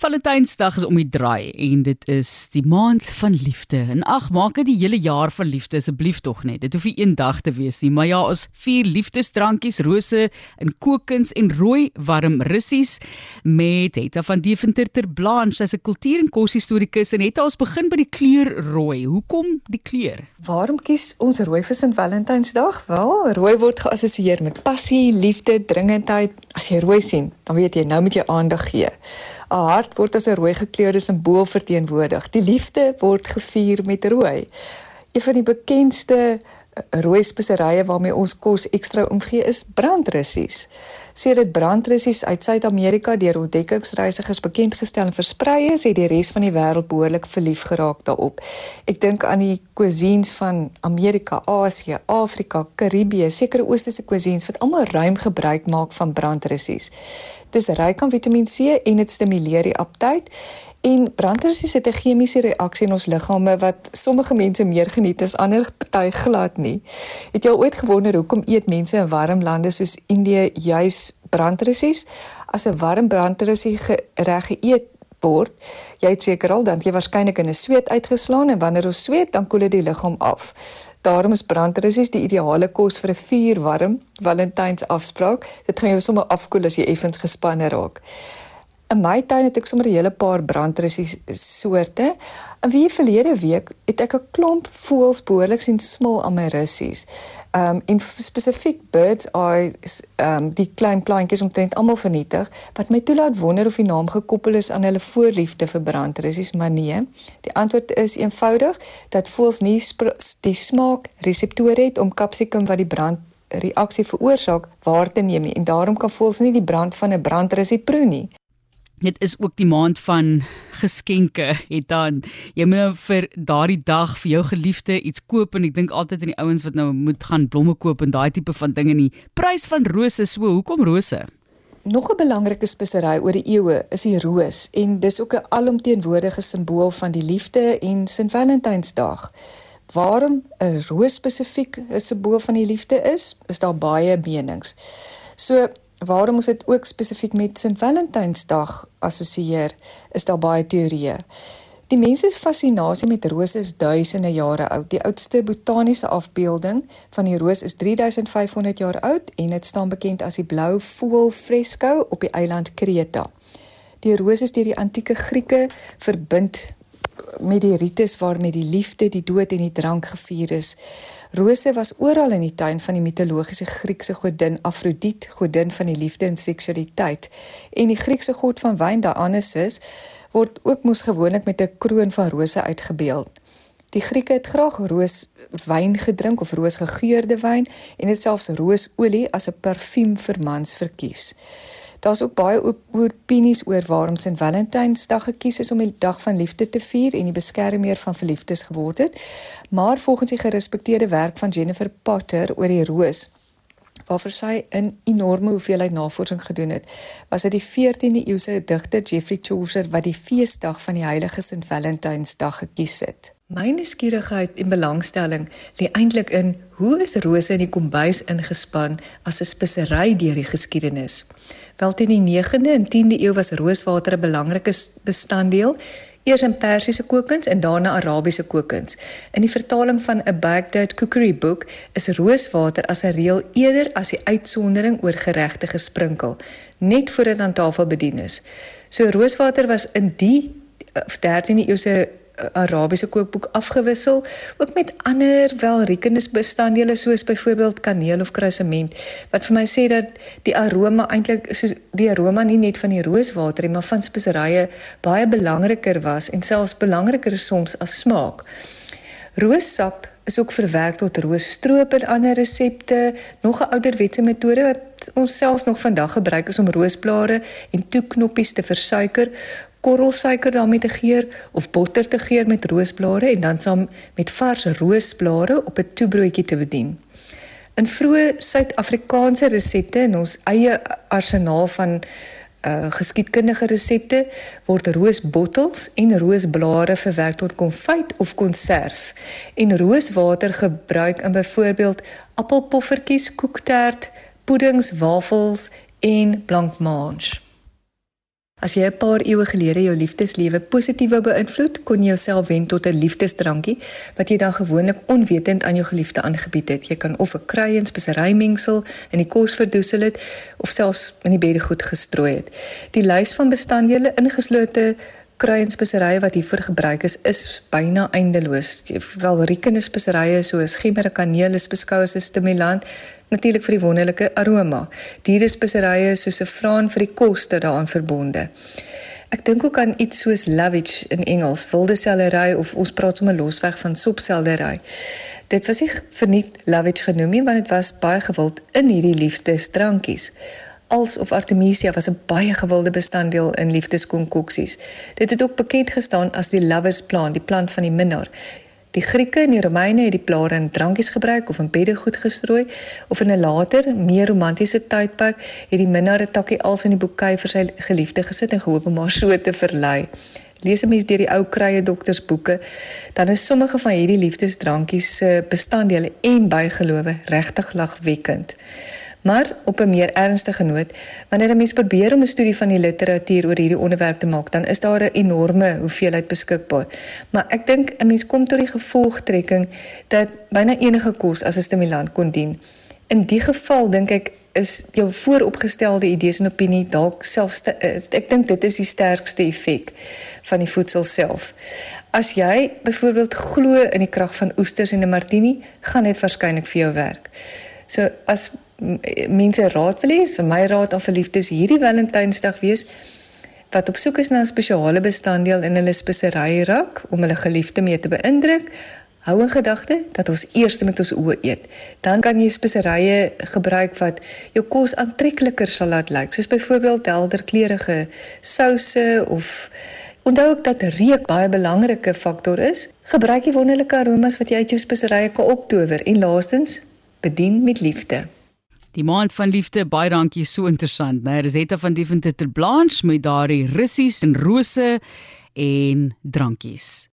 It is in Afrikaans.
Valentynsdag is om die draai en dit is die maand van liefde. En ag, maak dit die hele jaar van liefde asseblief tog net. Dit hoef nie een dag te wees nie, maar ja, ons vier liefdesdrankies, rose en kokens en rooi warm russies met Hetta van Deventer ter Blanche. Sy's 'n kultuur- en koshistorikus en Hetta ons begin by die kleur rooi. Hoekom die kleur? Waarom kies ons rooi vir Sint Valentynsdag? Wel, rooi word geassosieer met passie, liefde, dringendheid. As jy rooi sien, dan weet jy nou moet jy aandag gee. 'n Hart word as 'n rooi gekleurde simbool verteenwoordig. Die liefde word gevier met rooi. Een van die bekendste eh, rooi speserye waarmee ons kos ekstra omgee is brandrussies. Sedert brandrussies uit Suid-Amerika deur ontdekkingsreisigers bekend gestel en versprei is, het die res van die wêreld behoorlik verlief geraak daarop. Ek dink aan die cuisines van Amerika, Asië, Afrika, Karibië, sekere oosterse cuisines wat almal ruim gebruik maak van brandrussies. Dis ryk aan Vitamiin C en dit stimuleer die aptyt. En brandrussies het 'n chemiese reaksie in ons liggame wat sommige mense meer geniet as ander party glad nie. Het jy ooit gewonder hoekom eet mense in warm lande soos Indië juis brandrussies? As 'n warm brandrussie reg geëet word, jy het seker al dan jy waarskynlik in 'n sweet uitgeslaan en wanneer ons sweet, dan koel dit die liggaam af. Daarom is brandrussies die ideale kos vir 'n vuurwarm Valentyns afspraak. Dit gaan jou sommer afkoel as jy effens gespanne raak. In my tuin het ek sommer 'n hele paar brandrussies soorte. En wie verlede week het ek 'n klomp voëls behoorlik sien smil aan my russies. Um en spesifiek birds eyes um die klein plantjies omtrent almal vernietig wat my toelaat wonder of die naam gekoppel is aan hulle voorliefde vir brandrussies, maar nee. Die antwoord is eenvoudig dat voëls nie die smaak reseptore het om kapsikum wat die brand reaksie veroorsaak waar te neem nie en daarom kan voels nie die brand van 'n brandrussie proe nie. Dit is ook die maand van geskenke. Het dan jy moet nou vir daardie dag vir jou geliefde iets koop en ek dink altyd aan die ouens wat nou moet gaan blomme koop en daai tipe van dinge nie. Prys van rose so, hoekom rose? Nog 'n belangrike spesery oor die eeue is die roos en dis ook 'n alomteenwoordige simbool van die liefde en Sint Valentynsdag. Waarom 'n roos spesifiek 'n simbool van die liefde is, is daar baie menings. So waarom ons dit ook spesifiek met Sint Valentynsdag assosieer, is daar baie teorieë. Die mense se fascinasie met rose is duisende jare oud. Die oudste botaniese afbeelding van die roos is 3500 jaar oud en dit staan bekend as die blou voël fresko op die eiland Kreta. Die roos is deur die antieke Grieke verbind met die rites waarmee die liefde, die dood en die drank gevier is. Rose was oral in die tuin van die mitologiese Griekse godin Afrodite, godin van die liefde en seksualiteit. En die Griekse god van wyn Dionysus word ook mos gewoonlik met 'n kroon van rose uitgebeeld. Die Grieke het graag rooswyn gedrink of roosgegeurde wyn en het selfs roosolie as 'n parfuum vir mans verkies. Daar's ook baie opinies oor waarom St. Valentynsdag gekies is om die dag van liefde te vier en die beskermer van verliefdes geword het. Maar volgens die gerespekteerde werk van Jennifer Potter oor die roos waarvoor sy 'n enorme hoeveelheid navorsing gedoen het, was dit die 14de eeuse digter Geoffrey Chaucer wat die feesdag van die heilige St. Valentynsdag gekies het. My nuuskierigheid en belangstelling lê eintlik in hoe is rose in die kombuis ingespan as 'n spesery deur die geskiedenis. Wel teen die 9de en 10de eeu was rooswater 'n belangrike bestanddeel, eers in Persiese kokens en daarna Arabiese kokens. In die vertaling van 'n Baghdad Cookery Book is rooswater as 'n reël eerder as die uitsondering oor geregte gesprinkel, net voordat aan tafel bedien is. So rooswater was in die 13de eeu se Arabiese kookboek afgewissel, ook met ander welriekende bestanddele soos byvoorbeeld kaneel of kruisement, wat vir my sê dat die aroma eintlik so die aroma nie net van die rooswater nie, maar van speserye baie belangriker was en selfs belangriker soms as smaak. Roossap is ook verwerk tot roosstroop en ander resepte, nog 'n ouderwetse metode wat ons selfs nog vandag gebruik is om roosblare en toeknoppies te versuiker korrelsuiker daarmee te geur of botter te geur met roosblare en dan saam met vars roosblare op 'n toebroodjie te bedien. In vroeë Suid-Afrikaanse resepte in ons eie arsenaal van uh geskiedkundige resepte word roosbottels en roosblare verwerk tot konfyt of konserf en rooswater gebruik in byvoorbeeld appelpoffertjies, koektert, puddings, wafels en blankmange. As jy 'n paar eeue gelede jou liefdeslewe positief wou beïnvloed, kon jy jouself wen tot 'n liefdesdrankie wat jy dan gewoonlik onwetend aan jou geliefde aangebied het. Jy kan of 'n krui en spesery mengsel in die kos verdoesel het of selfs in die beddegoed gestrooi het. Die lys van bestanddele ingeslote krui en speserye wat hiervoor gebruik is, is byna eindeloos. Wel riekende speserye soos gember en kaneel is beskou as 'n stimulant natuurlik vir die wonderlike aroma. Dierespeserye soos 'n vraan vir die koste daaraan verbonde. Ek dink ook aan iets soos lovage in Engels, wilde sellery of ons praat sommer losweg van sopseldery. Dit was nie verniet lovage genoem nie, want dit was baie gewild in hierdie liefdesdrankies. Als of Artemisia was 'n baie gewilde bestanddeel in liefdeskonkoksies. Dit het ook bekend gestaan as die lovers plant, die plant van die minnaar. Die Grieke en die Romeine het die blare in drankies gebruik of in beddegoed gestrooi of in 'n later, meer romantiese tydperk het die minnaar 'n takkie als in die boekei vir sy geliefde gesit en gehoop om haar so te verlei. Lees 'n mens deur die ou krye doktersboeke, dan is sommige van hierdie liefdesdrankies se bestanddele en bygelowe regtig lagwekkend. Maar op 'n meer ernstige noot, wanneer 'n mens probeer om 'n studie van die literatuur oor hierdie onderwerp te maak, dan is daar 'n enorme hoeveelheid beskikbaar. Maar ek dink 'n mens kom tot die gevolgtrekking dat byna enige kos as 'n stimulant kon dien. In die geval dink ek is jou vooropgestelde idees en opinie dalk selfs ek dink dit is die sterkste effek van die voedsel self. As jy byvoorbeeld glo in die krag van oesters en 'n martini, gaan dit waarskynlik vir jou werk. So as mense raad wil hê, so my raad aan verliefdes hierdie Valentynsdag wees wat op soek is na 'n spesiale bestanddeel in hulle spesery rak om hulle geliefde mee te beïndruk. Hou in gedagte dat ons eers met ons oë eet. Dan kan jy speserye gebruik wat jou kos aantrekliker sal laat lyk, soos byvoorbeeld helder kleurige souse of onthou ook dat reuk baie belangrike faktor is. Gebruik die wonderlike aromas wat jy uit jou speserye kan optower en laastens bedien met liefde. Die maand van liefde, baie dankie, so interessant, né? Resetta van Deventer Blanche met daardie russies en rose en drankies.